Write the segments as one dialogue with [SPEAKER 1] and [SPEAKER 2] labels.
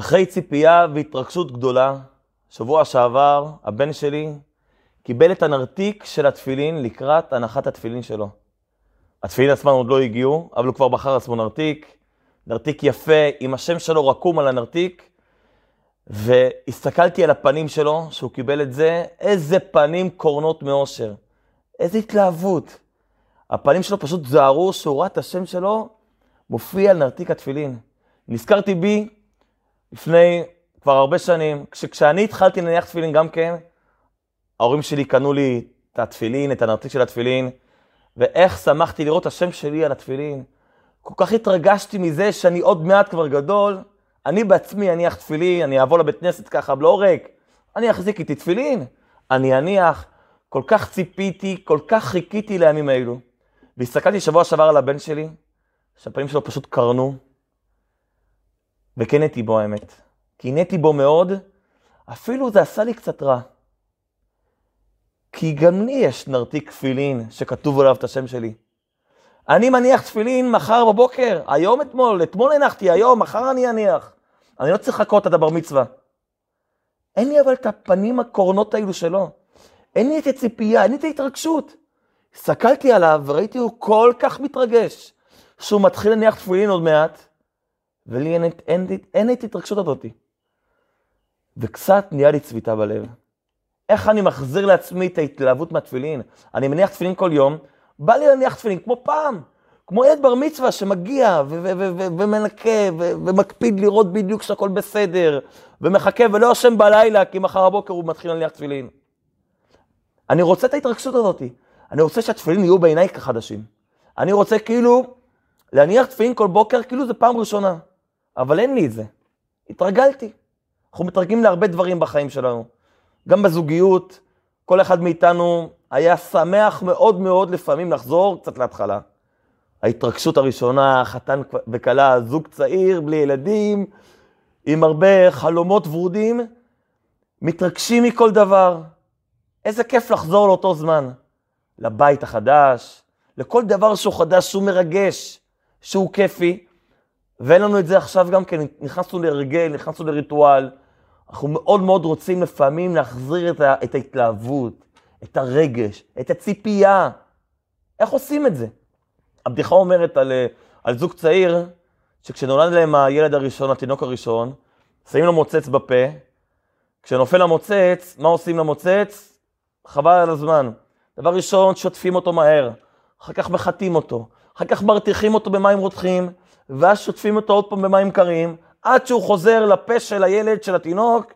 [SPEAKER 1] אחרי ציפייה והתרגשות גדולה, שבוע שעבר הבן שלי קיבל את הנרתיק של התפילין לקראת הנחת התפילין שלו. התפילין עצמם עוד לא הגיעו, אבל הוא כבר בחר עצמו נרתיק, נרתיק יפה, עם השם שלו רקום על הנרתיק, והסתכלתי על הפנים שלו, שהוא קיבל את זה, איזה פנים קורנות מאושר, איזה התלהבות. הפנים שלו פשוט זהרו שהוא ראה את השם שלו מופיע על נרתיק התפילין. נזכרתי בי לפני כבר הרבה שנים, כשאני התחלתי להניח תפילין גם כן, ההורים שלי קנו לי את התפילין, את הנרתיק של התפילין, ואיך שמחתי לראות את השם שלי על התפילין. כל כך התרגשתי מזה שאני עוד מעט כבר גדול, אני בעצמי אניח תפילין, אני אבוא לבית כנסת ככה, לא ריק, אני אחזיק איתי תפילין, אני אניח. כל כך ציפיתי, כל כך חיכיתי לימים האלו. והסתכלתי שבוע שעבר על הבן שלי, שהפנים שלו פשוט קרנו, וקינאתי בו האמת. קינאתי בו מאוד, אפילו זה עשה לי קצת רע. כי גם לי יש נרתיק תפילין שכתוב עליו את השם שלי. אני מניח תפילין מחר בבוקר, היום אתמול, אתמול הנחתי, היום, מחר אני אניח. אני לא צריך לחכות עד הבר מצווה. אין לי אבל את הפנים הקורנות האלו שלו. אין לי את הציפייה, אין לי את ההתרגשות. הסתכלתי עליו וראיתי הוא כל כך מתרגש שהוא מתחיל להניח תפילין עוד מעט, ולי אין, אין, אין, אין את ההתרגשות הזאתי. וקצת נהיה לי צביטה בלב. איך אני מחזיר לעצמי את ההתלהבות מהתפילין? אני מניח תפילין כל יום, בא לי להניח תפילין כמו פעם, כמו ילד בר מצווה שמגיע ומנקה ומקפיד לראות בדיוק שהכל בסדר, ומחכה ולא ישן בלילה כי מחר הבוקר הוא מתחיל להניח תפילין. אני רוצה את ההתרגשות הזאת. אני רוצה שהתפילין יהיו בעיניי כחדשים. אני רוצה כאילו להניח תפילין כל בוקר כאילו זה פעם ראשונה. אבל אין לי את זה. התרגלתי. אנחנו מתרגלים להרבה דברים בחיים שלנו. גם בזוגיות, כל אחד מאיתנו היה שמח מאוד מאוד לפעמים לחזור קצת להתחלה. ההתרגשות הראשונה, חתן וכלה, זוג צעיר, בלי ילדים, עם הרבה חלומות ורודים, מתרגשים מכל דבר. איזה כיף לחזור לאותו זמן. לבית החדש, לכל דבר שהוא חדש, שהוא מרגש, שהוא כיפי. ואין לנו את זה עכשיו גם כן, נכנסנו להרגל, נכנסנו לריטואל. אנחנו מאוד מאוד רוצים לפעמים להחזיר את, ה, את ההתלהבות, את הרגש, את הציפייה. איך עושים את זה? הבדיחה אומרת על, על זוג צעיר, שכשנולד להם הילד הראשון, התינוק הראשון, שמים לו מוצץ בפה, כשנופל המוצץ, מה עושים למוצץ? חבל על הזמן. דבר ראשון, שוטפים אותו מהר, אחר כך מחטאים אותו, אחר כך מרתיחים אותו במים רותחים, ואז שוטפים אותו עוד פעם במים קרים, עד שהוא חוזר לפה של הילד, של התינוק,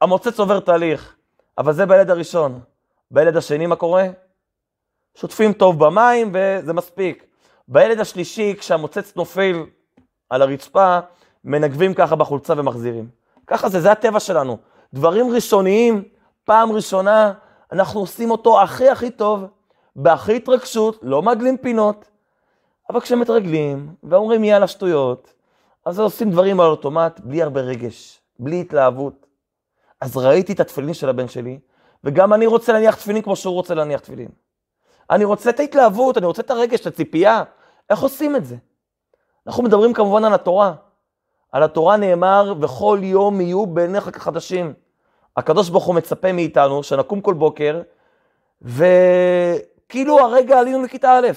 [SPEAKER 1] המוצץ עובר תהליך. אבל זה בילד הראשון. בילד השני מה קורה? שוטפים טוב במים וזה מספיק. בילד השלישי, כשהמוצץ נופל על הרצפה, מנגבים ככה בחולצה ומחזירים. ככה זה, זה הטבע שלנו. דברים ראשוניים, פעם ראשונה, אנחנו עושים אותו הכי הכי טוב, בהכי התרגשות, לא מעגלים פינות. אבל כשמתרגלים ואומרים יאללה שטויות, אז עושים דברים על אוטומט, בלי הרבה רגש, בלי התלהבות. אז ראיתי את התפילין של הבן שלי, וגם אני רוצה להניח תפילין כמו שהוא רוצה להניח תפילין. אני רוצה את ההתלהבות, אני רוצה את הרגש, את הציפייה. איך עושים את זה? אנחנו מדברים כמובן על התורה. על התורה נאמר, וכל יום יהיו בעיניך כחדשים. הקדוש ברוך הוא מצפה מאיתנו שנקום כל בוקר, וכאילו הרגע עלינו לכיתה א',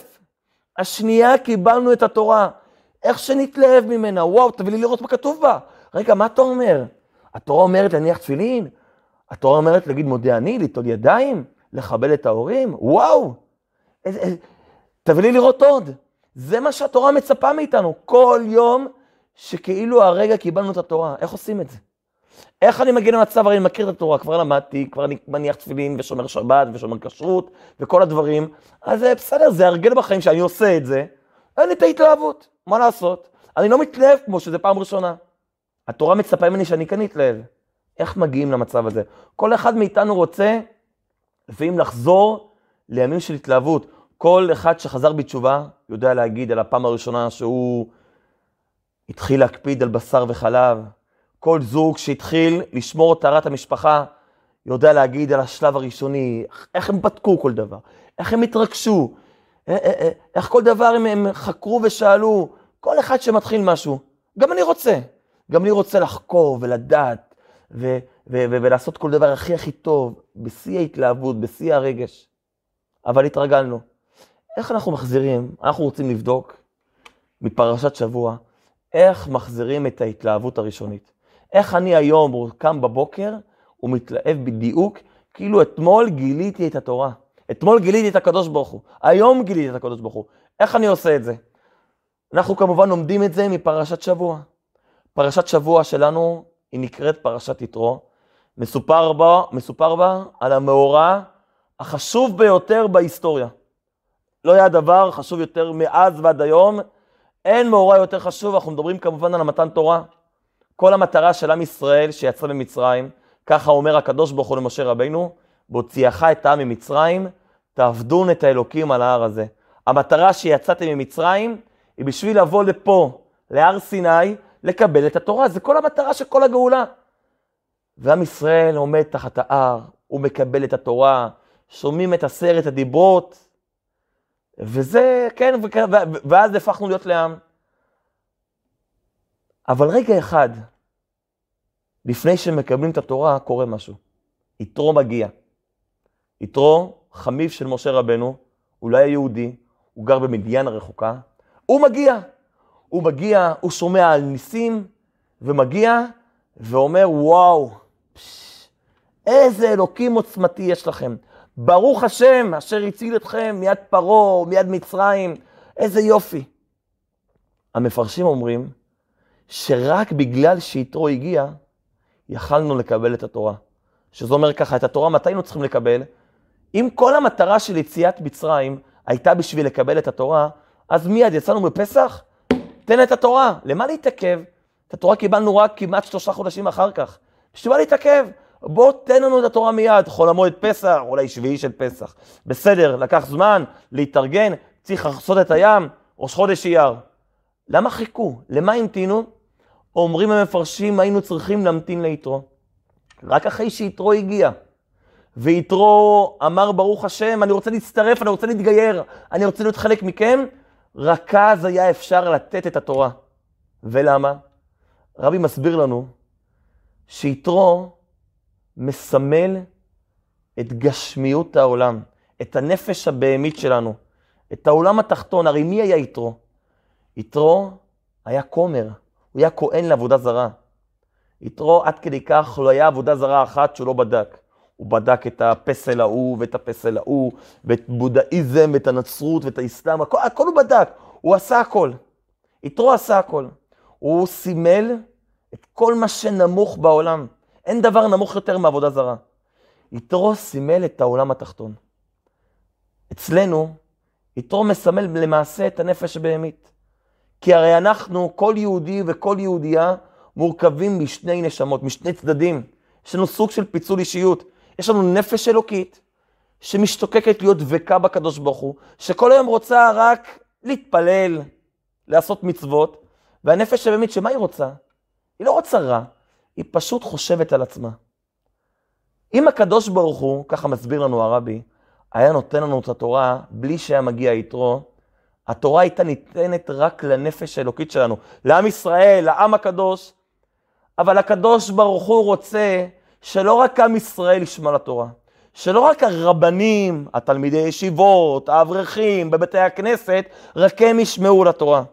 [SPEAKER 1] השנייה קיבלנו את התורה. איך שנתלהב ממנה, וואו, תביא לי לראות מה כתוב בה. רגע, מה אתה אומר? התורה אומרת להניח תפילין? התורה אומרת להגיד מודה אני, ליטול ידיים, לכבד את ההורים? וואו! איזה, איזה, תביא לי לראות עוד. זה מה שהתורה מצפה מאיתנו, כל יום שכאילו הרגע קיבלנו את התורה. איך עושים את זה? איך אני מגיע למצב, הרי אני מכיר את התורה, כבר למדתי, כבר אני מניח תפילין ושומר שבת ושומר כשרות וכל הדברים, אז בסדר, זה הרגל בחיים שאני עושה את זה, אין לי את ההתלהבות, מה לעשות? אני לא מתלהב כמו שזה פעם ראשונה. התורה מצפה ממני שאני כן אתלהב. איך מגיעים למצב הזה? כל אחד מאיתנו רוצה לפעמים לחזור לימים של התלהבות. כל אחד שחזר בתשובה יודע להגיד על הפעם הראשונה שהוא התחיל להקפיד על בשר וחלב. כל זוג שהתחיל לשמור את טהרת המשפחה יודע להגיד על השלב הראשוני, איך הם בדקו כל דבר, איך הם התרגשו, אה, אה, אה, איך כל דבר הם, הם חקרו ושאלו. כל אחד שמתחיל משהו, גם אני רוצה. גם אני רוצה לחקור ולדעת ו- ו- ו- ולעשות כל דבר הכי הכי טוב, בשיא ההתלהבות, בשיא הרגש. אבל התרגלנו. איך אנחנו מחזירים? אנחנו רוצים לבדוק מפרשת שבוע, איך מחזירים את ההתלהבות הראשונית. איך אני היום קם בבוקר ומתלהב בדיוק, כאילו אתמול גיליתי את התורה. אתמול גיליתי את הקדוש ברוך הוא, היום גיליתי את הקדוש ברוך הוא. איך אני עושה את זה? אנחנו כמובן לומדים את זה מפרשת שבוע. פרשת שבוע שלנו היא נקראת פרשת יתרו. מסופר בה, מסופר בה על המאורע החשוב ביותר בהיסטוריה. לא היה דבר חשוב יותר מאז ועד היום. אין מאורע יותר חשוב, אנחנו מדברים כמובן על המתן תורה. כל המטרה של עם ישראל שיצא ממצרים, ככה אומר הקדוש ברוך הוא למשה רבינו, בהוציאך את העם ממצרים, תעבדון את האלוקים על ההר הזה. המטרה שיצאתם ממצרים היא בשביל לבוא לפה, להר סיני, לקבל את התורה. זה כל המטרה של כל הגאולה. ועם ישראל עומד תחת ההר, הוא מקבל את התורה, שומעים את עשרת הדיברות, וזה, כן, ואז הפכנו להיות לעם. אבל רגע אחד, לפני שמקבלים את התורה, קורה משהו. יתרו מגיע. יתרו, חמיו של משה רבנו, הוא לא היה יהודי, הוא גר במדיין הרחוקה, הוא מגיע. הוא מגיע, הוא שומע על ניסים, ומגיע ואומר, וואו, פש, איזה אלוקים עוצמתי יש לכם. ברוך השם אשר הציל אתכם מיד פרעה, מיד מצרים, איזה יופי. המפרשים אומרים שרק בגלל שיתרו הגיע, יכלנו לקבל את התורה. שזה אומר ככה, את התורה מתי היינו צריכים לקבל? אם כל המטרה של יציאת מצרים הייתה בשביל לקבל את התורה, אז מיד יצאנו בפסח, תן את התורה. למה להתעכב? את התורה קיבלנו רק כמעט שלושה חודשים אחר כך. בשביל מה להתעכב? בוא תן לנו את התורה מיד, חול המועד פסח, אולי שביעי של פסח. בסדר, לקח זמן להתארגן, צריך לחסות את הים, ראש חודש אייר. למה חיכו? למה המתינו? אומרים המפרשים, היינו צריכים להמתין ליתרו. רק אחרי שיתרו הגיע. ויתרו אמר, ברוך השם, אני רוצה להצטרף, אני רוצה להתגייר, אני רוצה להיות חלק מכם, רק אז היה אפשר לתת את התורה. ולמה? רבי מסביר לנו שיתרו מסמל את גשמיות העולם, את הנפש הבהמית שלנו, את העולם התחתון. הרי מי היה יתרו? יתרו היה כומר, הוא היה כהן לעבודה זרה. יתרו עד כדי כך לא היה עבודה זרה אחת שהוא לא בדק. הוא בדק את הפסל ההוא ואת הפסל ההוא, ואת בודהיזם ואת הנצרות ואת האסלאם, הכל, הכל הוא בדק, הוא עשה הכל. יתרו עשה הכל. הוא סימל את כל מה שנמוך בעולם. אין דבר נמוך יותר מעבודה זרה. יתרו סימל את העולם התחתון. אצלנו, יתרו מסמל למעשה את הנפש הבהמית. כי הרי אנחנו, כל יהודי וכל יהודייה, מורכבים משני נשמות, משני צדדים. יש לנו סוג של פיצול אישיות. יש לנו נפש אלוקית שמשתוקקת להיות דבקה בקדוש ברוך הוא, שכל היום רוצה רק להתפלל, לעשות מצוות, והנפש הבאמית, שמה היא רוצה? היא לא רוצה רע, היא פשוט חושבת על עצמה. אם הקדוש ברוך הוא, ככה מסביר לנו הרבי, היה נותן לנו את התורה בלי שהיה מגיע יתרו, התורה הייתה ניתנת רק לנפש האלוקית שלנו, לעם ישראל, לעם הקדוש, אבל הקדוש ברוך הוא רוצה שלא רק עם ישראל ישמע לתורה, שלא רק הרבנים, התלמידי ישיבות, האברכים, בבתי הכנסת, רק הם ישמעו לתורה.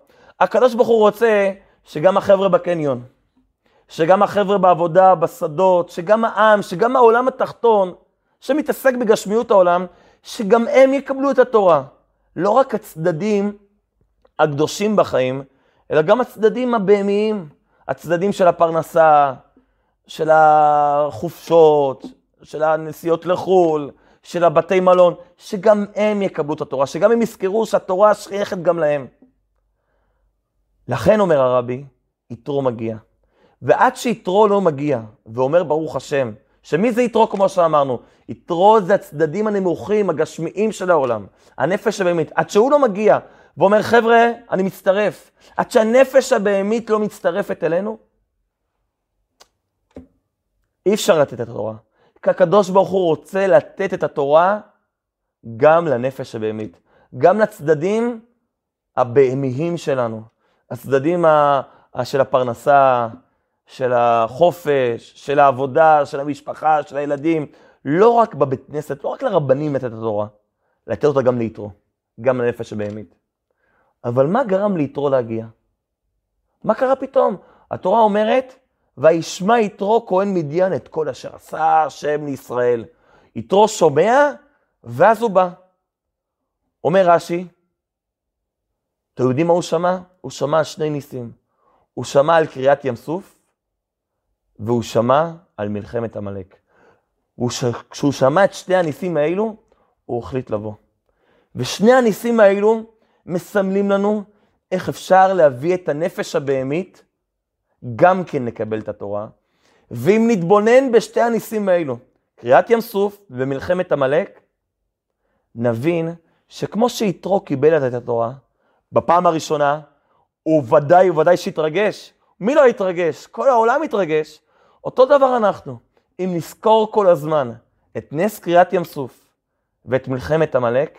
[SPEAKER 1] הקדוש ברוך הוא רוצה שגם החבר'ה בקניון, שגם החבר'ה בעבודה, בשדות, שגם העם, שגם העולם התחתון, שמתעסק בגשמיות העולם, שגם הם יקבלו את התורה. לא רק הצדדים הקדושים בחיים, אלא גם הצדדים הבהמיים, הצדדים של הפרנסה, של החופשות, של הנסיעות לחו"ל, של הבתי מלון, שגם הם יקבלו את התורה, שגם הם יזכרו שהתורה שייכת גם להם. לכן אומר הרבי, יתרו מגיע. ועד שיתרו לא מגיע, ואומר ברוך השם, שמי זה יתרו כמו שאמרנו? יתרו זה הצדדים הנמוכים, הגשמיים של העולם, הנפש הבהמית. עד שהוא לא מגיע ואומר, חבר'ה, אני מצטרף. עד שהנפש הבהמית לא מצטרפת אלינו, אי אפשר לתת את התורה. כי הקדוש ברוך הוא רוצה לתת את התורה גם לנפש הבהמית, גם לצדדים הבהמיים שלנו, הצדדים ה... של הפרנסה, של החופש, של העבודה, של המשפחה, של הילדים, לא רק בבית כנסת, לא רק לרבנים לתת את התורה, לתת אותה גם ליתרו, גם לנפש הבהמית. אבל מה גרם ליתרו להגיע? מה קרה פתאום? התורה אומרת, וישמע יתרו כהן מדיין את כל אשר עשה השם לישראל. יתרו שומע, ואז הוא בא. אומר רש"י, אתם יודעים מה הוא שמע? הוא שמע שני ניסים. הוא שמע על קריאת ים סוף, והוא שמע על מלחמת עמלק. כשהוא שמע את שני הניסים האלו, הוא החליט לבוא. ושני הניסים האלו מסמלים לנו איך אפשר להביא את הנפש הבהמית גם כן לקבל את התורה. ואם נתבונן בשתי הניסים האלו, קריאת ים סוף ומלחמת עמלק, נבין שכמו שיתרו קיבל את התורה, בפעם הראשונה, הוא ודאי וודאי שהתרגש. מי לא התרגש? כל העולם התרגש. אותו דבר אנחנו. אם נזכור כל הזמן את נס קריאת ים סוף ואת מלחמת עמלק,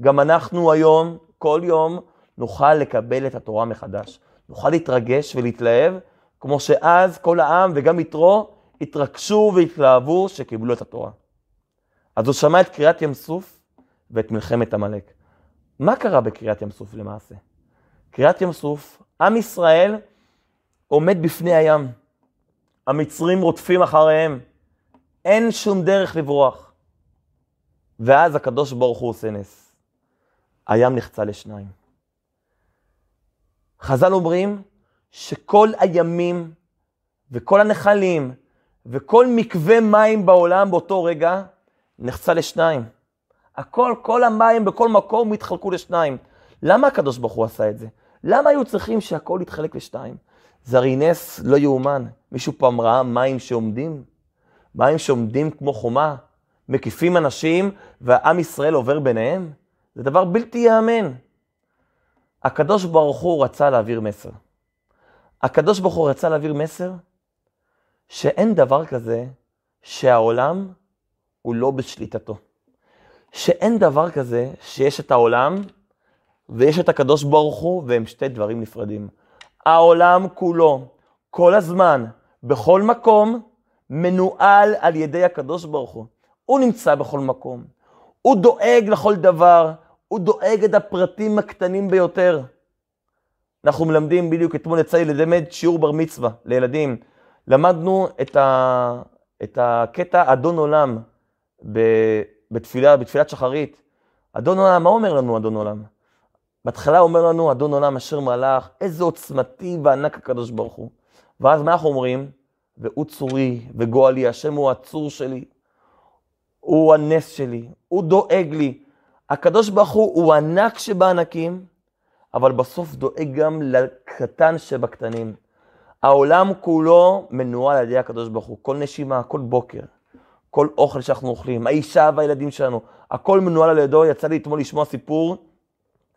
[SPEAKER 1] גם אנחנו היום, כל יום, נוכל לקבל את התורה מחדש. נוכל להתרגש ולהתלהב, כמו שאז כל העם וגם יתרו התרגשו והתלהבו שקיבלו את התורה. אז הוא שמע את קריאת ים סוף ואת מלחמת עמלק. מה קרה בקריאת ים סוף למעשה? קריאת ים סוף, עם ישראל עומד בפני הים. המצרים רודפים אחריהם. אין שום דרך לברוח. ואז הקדוש ברוך הוא עושה נס. הים נחצה לשניים. חז"ל אומרים שכל הימים וכל הנחלים וכל מקווה מים בעולם באותו רגע נחצה לשניים. הכל, כל המים בכל מקום התחלקו לשניים. למה הקדוש ברוך הוא עשה את זה? למה היו צריכים שהכל יתחלק לשתיים? זה הרי נס לא יאומן. מישהו פעם ראה מים שעומדים? מים שעומדים כמו חומה, מקיפים אנשים, והעם ישראל עובר ביניהם? זה דבר בלתי ייאמן. הקדוש ברוך הוא רצה להעביר מסר. הקדוש ברוך הוא רצה להעביר מסר שאין דבר כזה שהעולם הוא לא בשליטתו. שאין דבר כזה שיש את העולם ויש את הקדוש ברוך הוא והם שתי דברים נפרדים. העולם כולו, כל הזמן, בכל מקום, מנוהל על ידי הקדוש ברוך הוא. הוא נמצא בכל מקום. הוא דואג לכל דבר, הוא דואג את הפרטים הקטנים ביותר. אנחנו מלמדים בדיוק, אתמול יצא לי ללמד שיעור בר מצווה לילדים. למדנו את, ה, את הקטע אדון עולם בתפילה, בתפילת שחרית. אדון עולם, מה אומר לנו אדון עולם? בהתחלה אומר לנו אדון עולם אשר מלאך, איזה עוצמתי וענק הקדוש ברוך הוא. ואז מה אנחנו אומרים? והוא צורי וגואלי, השם הוא הצור שלי, הוא הנס שלי, הוא דואג לי. הקדוש ברוך הוא הוא ענק שבענקים, אבל בסוף דואג גם לקטן שבקטנים. העולם כולו מנוהל על ידי הקדוש ברוך הוא, כל נשימה, כל בוקר, כל אוכל שאנחנו אוכלים, האישה והילדים שלנו, הכל מנוהל על ידו. יצא לי אתמול לשמוע סיפור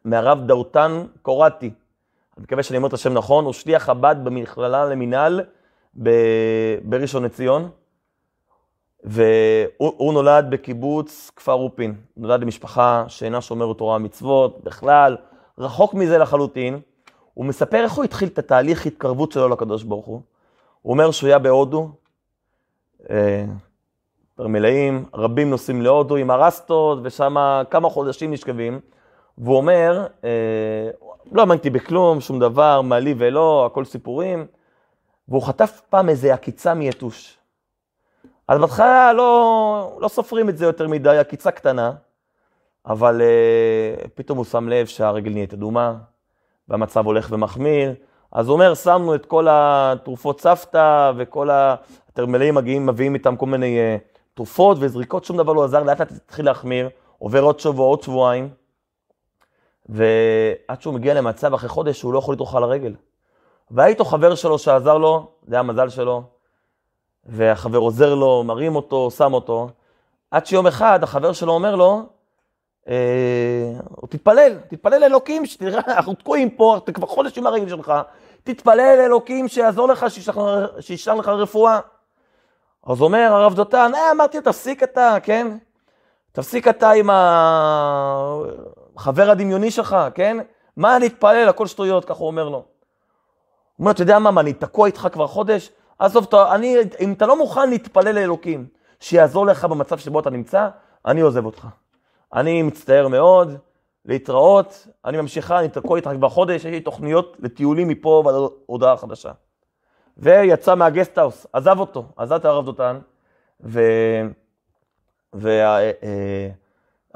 [SPEAKER 1] מהרב דאוטן קורטי. אני מקווה שאני אומר את השם נכון, הוא שליח חב"ד במכללה למינהל בראשון לציון. והוא נולד בקיבוץ כפר רופין, נולד למשפחה שאינה שומרת תורה ומצוות בכלל, רחוק מזה לחלוטין. הוא מספר איך הוא התחיל את התהליך התקרבות שלו לקדוש ברוך הוא. הוא אומר שהוא היה בהודו, אה, רבים נוסעים להודו עם הרסטות, ושם כמה חודשים נשכבים. והוא אומר, אה, לא האמנתי בכלום, שום דבר, מה לי ולא, הכל סיפורים. והוא חטף פעם איזה עקיצה מיתוש. אז בהתחלה לא, לא סופרים את זה יותר מדי, עקיצה קטנה, אבל uh, פתאום הוא שם לב שהרגל נהיית אדומה, והמצב הולך ומחמיר. אז הוא אומר, שמנו את כל התרופות סבתא וכל התרמלאים מגיעים, מביאים איתם כל מיני uh, תרופות וזריקות, שום דבר לא עזר, לאט לאט התחיל להחמיר, עובר עוד שבוע, עוד שבועיים, ועד שהוא מגיע למצב אחרי חודש שהוא לא יכול לתרוך על הרגל. והיה איתו חבר שלו שעזר לו, זה המזל שלו, והחבר עוזר לו, מרים אותו, שם אותו, עד שיום אחד החבר שלו אומר לו, אה, תתפלל, תתפלל לאלוקים, שתראה, אנחנו תקועים פה, אתה כבר חודש עם הרגל שלך, תתפלל לאלוקים שיעזור לך, שישלח לך רפואה. אז אומר הרב דותן, אה, אמרתי, תפסיק אתה, כן? תפסיק אתה עם החבר הדמיוני שלך, כן? מה אני אתפלל, הכל שטויות, ככה הוא אומר לו. הוא אומר, אתה יודע מה, מה, אני תקוע איתך כבר חודש? עזוב, אתה- אני, אם אתה לא מוכן להתפלל לאלוקים, שיעזור לך במצב שבו אתה נמצא, אני עוזב אותך. אני מצטער מאוד, להתראות, אני ממשיכה, אני תקוע איתך כבר חודש, יש לי תוכניות לטיולים מפה ועד הודעה חדשה. ויצא מהגסטהאוס, עזב אותו, עזב את הרב דותן, ו... והרב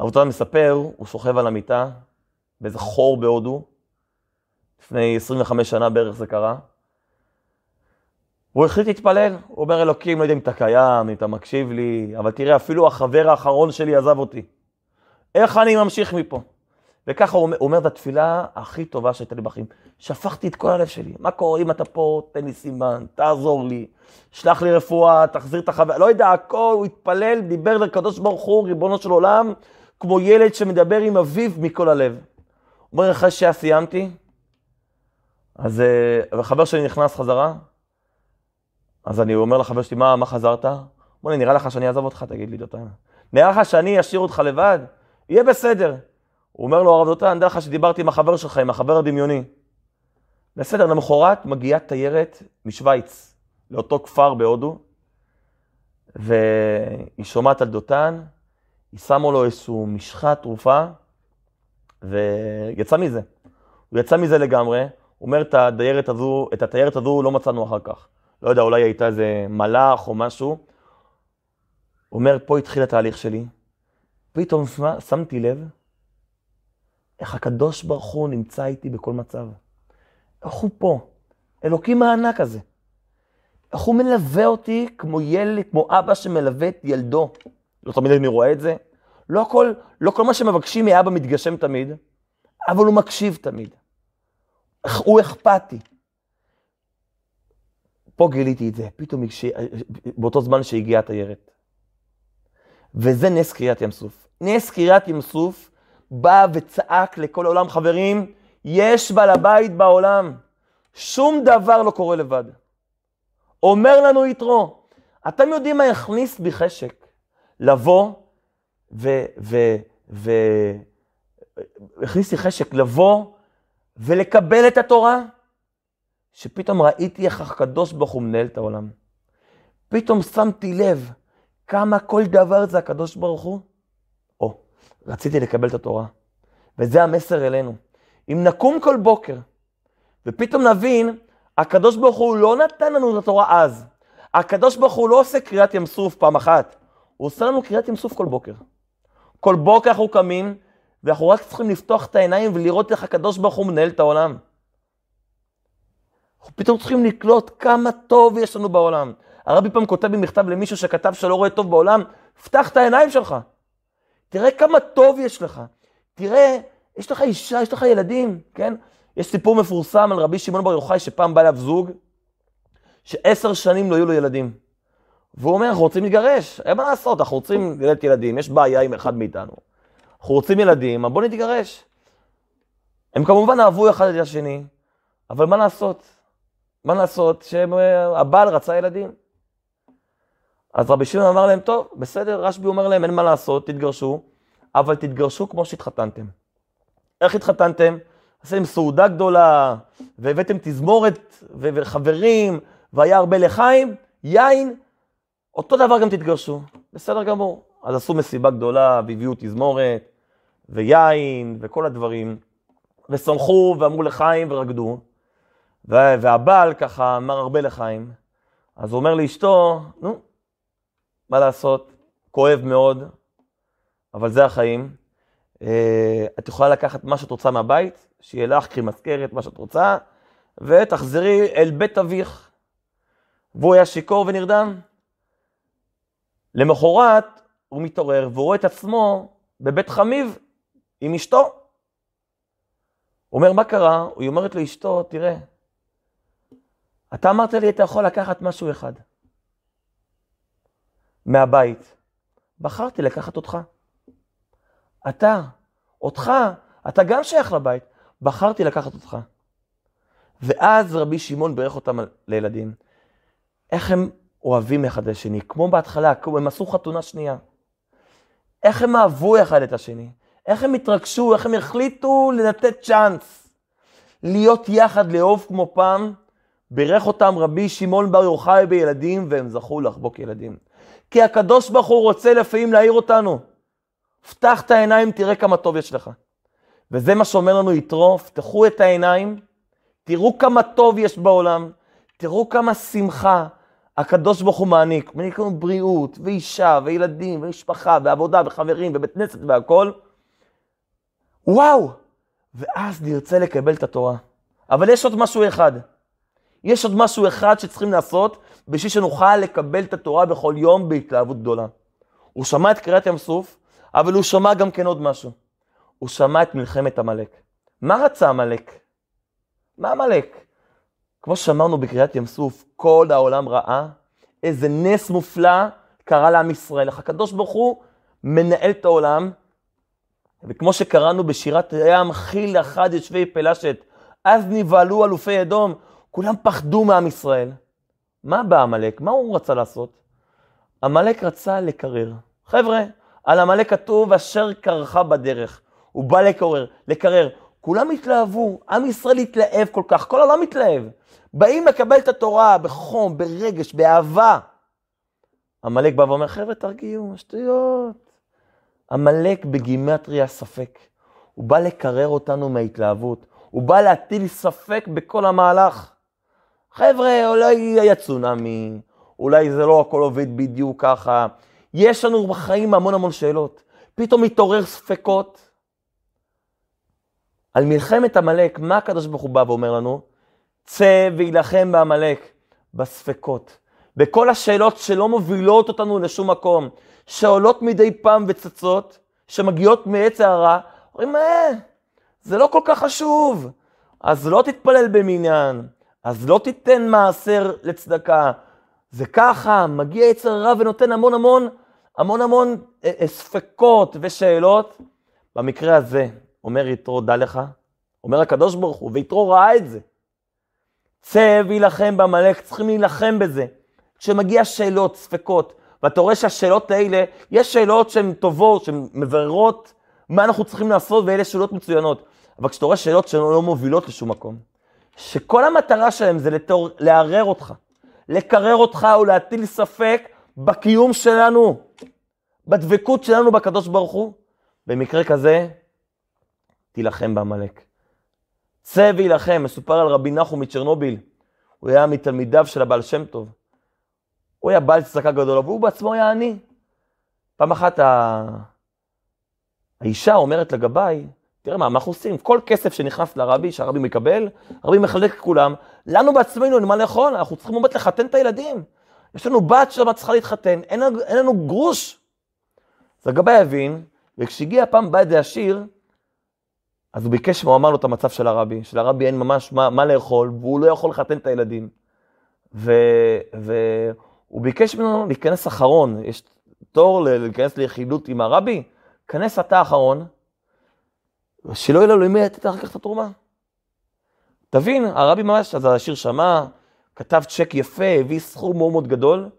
[SPEAKER 1] דותן מספר, הוא שוכב על המיטה, באיזה חור בהודו, לפני 25 שנה בערך זה קרה. הוא החליט להתפלל, הוא אומר, אלוקים, לא יודע אם אתה קיים, אם אתה מקשיב לי, אבל תראה, אפילו החבר האחרון שלי עזב אותי. איך אני ממשיך מפה? וככה הוא אומר, הוא אומר, זו התפילה הכי טובה שהייתה לי בחיים. שפכתי את כל הלב שלי. מה קורה אם אתה פה, תן לי סימן, תעזור לי, שלח לי רפואה, תחזיר את החבר, לא יודע, הכל, הוא התפלל, דיבר לקדוש ברוך הוא, ריבונו של עולם, כמו ילד שמדבר עם אביו מכל הלב. הוא אומר, אחרי שסיימתי, אז אה, החבר שלי נכנס חזרה, אז אני אומר לחבר שלי, מה, מה חזרת? הוא אומר לי, נראה לך שאני אעזוב אותך? תגיד לי, דותן. נראה לך שאני אשאיר אותך לבד? יהיה בסדר. הוא אומר לו, הרב דותן, דע לך שדיברתי עם החבר שלך, עם החבר הדמיוני. בסדר, למחרת מגיעה תיירת משוויץ לאותו כפר בהודו, והיא שומעת על דותן, היא שמה לו איזשהו משחה תרופה, ויצא מזה. הוא יצא מזה לגמרי, הוא אומר, את הדיירת הזו, את התיירת הזו לא מצאנו אחר כך. לא יודע, אולי הייתה איזה מלאך או משהו. הוא אומר, פה התחיל התהליך שלי. פתאום שמתי לב איך הקדוש ברוך הוא נמצא איתי בכל מצב. איך הוא פה, אלוקים הענק הזה. איך הוא מלווה אותי כמו ילד, כמו אבא שמלווה את ילדו. לא תמיד אני רואה את זה. לא כל, לא כל מה שמבקשים מאבא מתגשם תמיד, אבל הוא מקשיב תמיד. הוא אכפתי. פה גיליתי את זה, פתאום כש... באותו זמן שהגיעה התיירת. וזה נס קריאת ים סוף. נס קריאת ים סוף בא וצעק לכל העולם, חברים, יש בעל הבית בעולם, שום דבר לא קורה לבד. אומר לנו יתרו, אתם יודעים מה יכניס בי חשק? לבוא ו... לי חשק לבוא ולקבל את התורה, שפתאום ראיתי איך הקדוש ברוך הוא מנהל את העולם. פתאום שמתי לב כמה כל דבר זה הקדוש ברוך הוא. או, רציתי לקבל את התורה. וזה המסר אלינו. אם נקום כל בוקר, ופתאום נבין, הקדוש ברוך הוא לא נתן לנו את התורה אז. הקדוש ברוך הוא לא עושה קריאת ים סוף פעם אחת, הוא עושה לנו קריאת ים סוף כל בוקר. כל בוקר אנחנו קמים, ואנחנו רק צריכים לפתוח את העיניים ולראות איך הקדוש ברוך הוא מנהל את העולם. אנחנו פתאום צריכים לקלוט כמה טוב יש לנו בעולם. הרבי פעם כותב במכתב למישהו שכתב שלא רואה טוב בעולם, פתח את העיניים שלך. תראה כמה טוב יש לך. תראה, יש לך אישה, יש לך ילדים, כן? יש סיפור מפורסם על רבי שמעון בר יוחאי, שפעם בא אליו זוג, שעשר שנים לא היו לו ילדים. והוא אומר, אנחנו רוצים להתגרש, אין מה לעשות, אנחנו רוצים ללדת ילדים, יש בעיה עם אחד מאיתנו. אנחנו רוצים ילדים, בוא נתגרש. הם כמובן אהבו אחד את השני, אבל מה לעשות? מה לעשות שהבעל רצה ילדים? אז רבי שמעון אמר להם, טוב, בסדר, רשב"י אומר להם, אין מה לעשות, תתגרשו, אבל תתגרשו כמו שהתחתנתם. איך התחתנתם? עשיתם סעודה גדולה, והבאתם תזמורת וחברים, והיה הרבה לחיים, יין, אותו דבר גם תתגרשו. בסדר גמור. אז עשו מסיבה גדולה, והביאו תזמורת, ויין, וכל הדברים, ושמחו, ואמרו לחיים, ורקדו. והבעל ככה אמר הרבה לחיים. אז הוא אומר לאשתו, נו, מה לעשות? כואב מאוד, אבל זה החיים. את יכולה לקחת מה שאת רוצה מהבית, שיהיה לך, קחי מזכרת, מה שאת רוצה, ותחזרי אל בית אביך. והוא היה שיכור ונרדם. למחרת הוא מתעורר והוא רואה את עצמו בבית חמיב עם אשתו. הוא אומר, מה קרה? היא אומרת לאשתו, תראה, אתה אמרת לי, אתה יכול לקחת משהו אחד מהבית. בחרתי לקחת אותך. אתה, אותך, אתה גם שייך לבית. בחרתי לקחת אותך. ואז רבי שמעון בירך אותם לילדים. איך הם אוהבים אחד את השני, כמו בהתחלה, הם עשו חתונה שנייה. איך הם אהבו אחד את השני, איך הם התרגשו, איך הם החליטו לתת צ'אנס. להיות יחד, לאהוב כמו פעם, בירך אותם רבי שמעון בר יוחאי בילדים, והם זכו לחבוק ילדים. כי הקדוש ברוך הוא רוצה לפעמים להעיר אותנו. פתח את העיניים, תראה כמה טוב יש לך. וזה מה שאומר לנו יתרו, פתחו את העיניים, תראו כמה טוב יש בעולם, תראו כמה שמחה הקדוש ברוך הוא מעניק. מעניק לנו בריאות, ואישה, וילדים, ומשפחה, ועבודה, וחברים, ובית כנסת והכול. וואו! ואז נרצה לקבל את התורה. אבל יש עוד משהו אחד. יש עוד משהו אחד שצריכים לעשות בשביל שנוכל לקבל את התורה בכל יום בהתלהבות גדולה. הוא שמע את קריאת ים סוף, אבל הוא שמע גם כן עוד משהו. הוא שמע את מלחמת עמלק. מה רצה עמלק? מה עמלק? כמו שאמרנו בקריאת ים סוף, כל העולם ראה איזה נס מופלא קרה לעם ישראל. איך הקדוש ברוך הוא מנהל את העולם, וכמו שקראנו בשירת הים, חיל אחד יושבי פלשת, אז נבהלו אלופי אדום, כולם פחדו מעם ישראל. מה בא עמלק? מה הוא רצה לעשות? עמלק רצה לקרר. חבר'ה, על עמלק כתוב אשר קרחה בדרך. הוא בא לקרר, לקרר. כולם התלהבו, עם ישראל התלהב כל כך, כל העולם התלהב. באים לקבל את התורה בחום, ברגש, באהבה. עמלק בא ואומר, חבר'ה, תרגיעו, שטויות. עמלק בגימטריה ספק. הוא בא לקרר אותנו מההתלהבות. הוא בא להטיל ספק בכל המהלך. חבר'ה, אולי היה צונאמי, אולי זה לא הכל עובד בדיוק ככה. יש לנו בחיים המון המון שאלות. פתאום מתעורר ספקות. על מלחמת עמלק, מה הקדוש ברוך הוא בא ואומר לנו? צא ויילחם בעמלק, בספקות. בכל השאלות שלא מובילות אותנו לשום מקום, שעולות מדי פעם וצצות, שמגיעות מעץ הרע, אומרים, אה, זה לא כל כך חשוב. אז לא תתפלל במניין, אז לא תיתן מעשר לצדקה. זה ככה, מגיע יצר הרע ונותן המון המון, המון המון אה, אה, ספקות ושאלות. במקרה הזה, אומר יתרו, דע לך, אומר הקדוש ברוך הוא, ויתרו ראה את זה. צא וילחם בעמלק, צריכים להילחם בזה. כשמגיע שאלות, ספקות, ואתה רואה שהשאלות האלה, יש שאלות שהן טובות, שהן מבררות מה אנחנו צריכים לעשות, ואלה שאלות מצוינות. אבל כשאתה רואה שאלות שלא מובילות לשום מקום, שכל המטרה שלהם זה לתור, לערער אותך, לקרר אותך ולהטיל ספק בקיום שלנו, בדבקות שלנו בקדוש ברוך הוא, במקרה כזה, תילחם בעמלק. צא וילחם, מסופר על רבי נחום מצ'רנוביל, הוא היה מתלמידיו של הבעל שם טוב. הוא היה בעל צדקה גדול, והוא בעצמו היה עני. פעם אחת ה... האישה אומרת לגבאי, תראה מה, מה אנחנו עושים? כל כסף שנכנס לרבי, שהרבי מקבל, הרבי מחלק לכולם. לנו בעצמנו אין מה לאכול, אנחנו צריכים באמת לחתן את הילדים. יש לנו בת שמה צריכה להתחתן, אין, אין לנו גרוש. אז הגבאי הבין, וכשהגיע פעם בא איזה עשיר, אז הוא ביקש, הוא אמר לו את המצב של הרבי, שלרבי אין ממש מה, מה לאכול, והוא לא יכול לחתן את הילדים. ו, והוא ביקש ממנו להיכנס אחרון, יש תור להיכנס ליחידות עם הרבי, כנס אתה אחרון, שלא יהיה לו למי לתת אחר כך את התרומה. תבין, הרבי ממש, אז השיר שמע, כתב צ'ק יפה, הביא סכום מאוד מאוד גדול,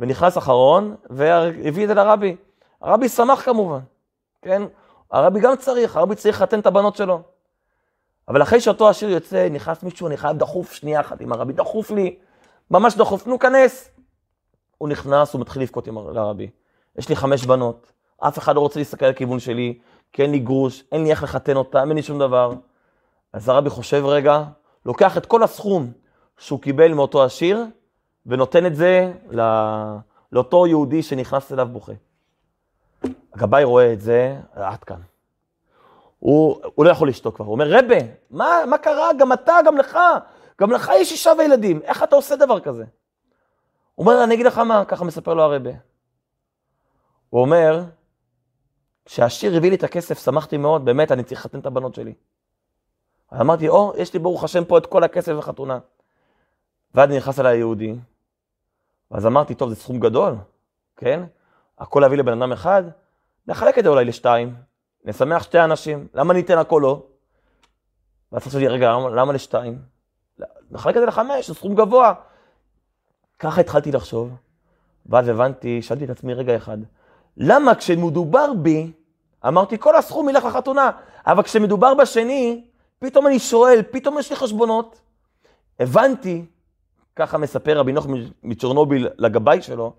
[SPEAKER 1] ונכנס אחרון, והביא את זה לרבי. הרבי שמח כמובן, כן? הרבי גם צריך, הרבי צריך לחתן את הבנות שלו. אבל אחרי שאותו השיר יוצא, נכנס מישהו, אני חייב דחוף שנייה אחת עם הרבי, דחוף לי, ממש דחוף, נו, כנס. הוא נכנס, הוא מתחיל לבכות עם הרבי. יש לי חמש בנות, אף אחד לא רוצה להסתכל על הכיוון שלי, כי אין לי גרוש, אין לי איך לחתן אותם, אין לי שום דבר. אז הרבי חושב רגע, לוקח את כל הסכום שהוא קיבל מאותו עשיר, ונותן את זה לא... לאותו יהודי שנכנס אליו בוכה. הגבאי רואה את זה, עד כאן. הוא, הוא לא יכול לשתוק כבר, הוא אומר, רבה, מה, מה קרה? גם אתה, גם לך, גם לך יש אישה וילדים, איך אתה עושה דבר כזה? הוא אומר, אני אגיד לך מה, ככה מספר לו הרבה. הוא אומר, כשהשיר הביא לי את הכסף, שמחתי מאוד, באמת, אני צריך לחתן את הבנות שלי. אמרתי, או, יש לי ברוך השם פה את כל הכסף לחתונה. ואז נכנס אליי היהודי, ואז אמרתי, טוב, זה סכום גדול, כן? הכל להביא לבן אדם אחד, נחלק את זה אולי לשתיים, נשמח שתי אנשים, למה ניתן הכל לא? ואז חשבתי, רגע, למה, לשתיים? נחלק את זה לחמש, זה סכום גבוה. ככה התחלתי לחשוב, ואז הבנתי, שאלתי את עצמי רגע אחד, למה כשמדובר בי, אמרתי, כל הסכום ילך לחתונה, אבל כשמדובר בשני, פתאום אני שואל, פתאום יש לי חשבונות. הבנתי ככה מספר רבי נוח מצ'רנוביל לגבאי שלו,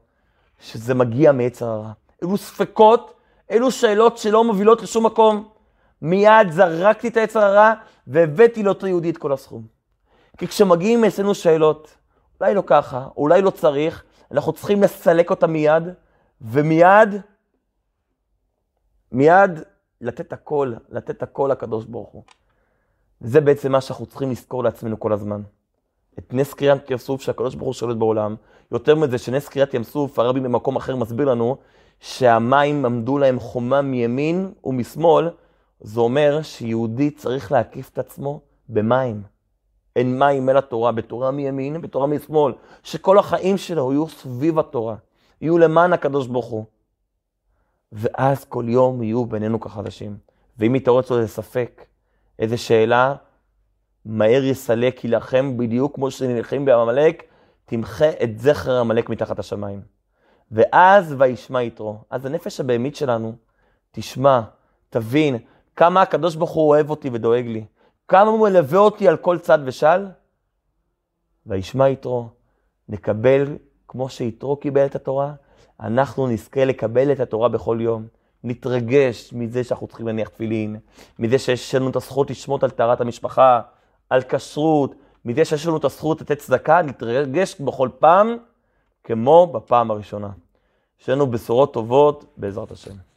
[SPEAKER 1] שזה מגיע מעץ הרע. אלו ספקות, אלו שאלות שלא מובילות לשום מקום. מיד זרקתי את העץ הרע והבאתי לאותו יהודי את כל הסכום. כי כשמגיעים אצלנו שאלות, אולי לא ככה, אולי לא צריך, אנחנו צריכים לסלק אותה מיד, ומיד, מיד לתת הכל, לתת הכל לקדוש ברוך הוא. וזה בעצם מה שאנחנו צריכים לזכור לעצמנו כל הזמן. את נס קריאת ים סוף שהקדוש ברוך הוא שולט בעולם. יותר מזה שנס קריאת ים סוף, הרבי במקום אחר מסביר לנו שהמים עמדו להם חומה מימין ומשמאל, זה אומר שיהודי צריך להקיף את עצמו במים. אין מים אלא תורה, בתורה מימין ובתורה משמאל. שכל החיים שלו יהיו סביב התורה, יהיו למען הקדוש ברוך הוא. ואז כל יום יהיו בינינו כחדשים. ואם יתעורר איזה ספק, איזה שאלה, מהר יסלק, יילחם בדיוק כמו שנלחם בעמלק, תמחה את זכר עמלק מתחת השמיים. ואז וישמע יתרו. אז הנפש הבהמית שלנו תשמע, תבין, כמה הקדוש ברוך הוא אוהב אותי ודואג לי. כמה הוא מלווה אותי על כל צד ושל. וישמע יתרו, נקבל, כמו שיתרו קיבל את התורה, אנחנו נזכה לקבל את התורה בכל יום. נתרגש מזה שאנחנו צריכים להניח תפילין, מזה שיש לנו את הזכות לשמוט על טהרת המשפחה, על כשרות, מזה שיש לנו את הזכות לתת צדקה, נתרגש בכל פעם כמו בפעם הראשונה. יש לנו בשורות טובות בעזרת השם.